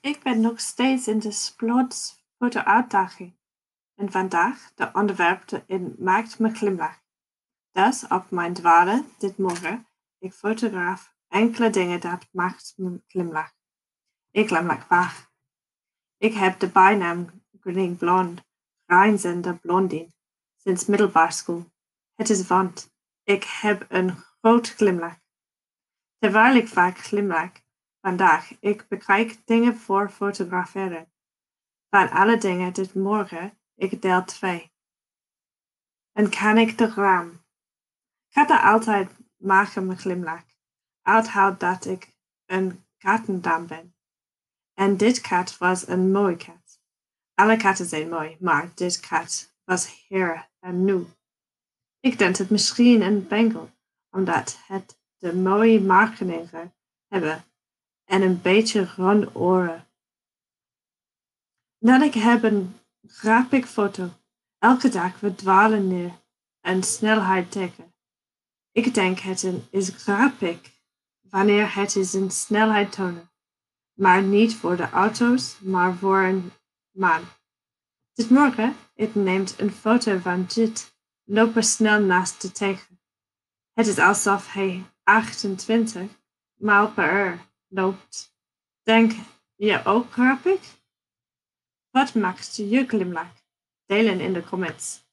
Ik ben nog steeds in de Splots foto-uitdaging. En vandaag de onderwerp in maakt me glimlach. Dus op mijn dwalen dit morgen, ik fotograaf enkele dingen dat maakt me glimlach. Ik glimlach vaak. Ik heb de bijnaam Green Blond, grijnzende blondie, sinds middelbare school. Het is want ik heb een groot glimlach. Terwijl ik vaak glimlach, vandaag, ik bekijk dingen voor fotograferen. Van alle dingen dit morgen, ik deel twee. En kan ik de raam. Katten altijd maken me glimlach. Uithoud dat ik een kattendam ben. En dit kat was een mooie kat. Alle katten zijn mooi, maar dit kat was heer en nieuw. Ik denk het misschien een bengel, omdat het de mooie markeringen hebben en een beetje ronde oren. Dan ik heb een grappig foto. Elke dag we dwalen neer en snelheid dekken. Ik denk het is grappig wanneer het is een snelheid tonen, maar niet voor de auto's, maar voor een man. Dit morgen, ik neemt een foto van Jit lopen snel naast de tegen. Het is alsof hij 28 maal per uur loopt. Denk je ook grappig? Wat maakt je glimlach? Delen in de comments.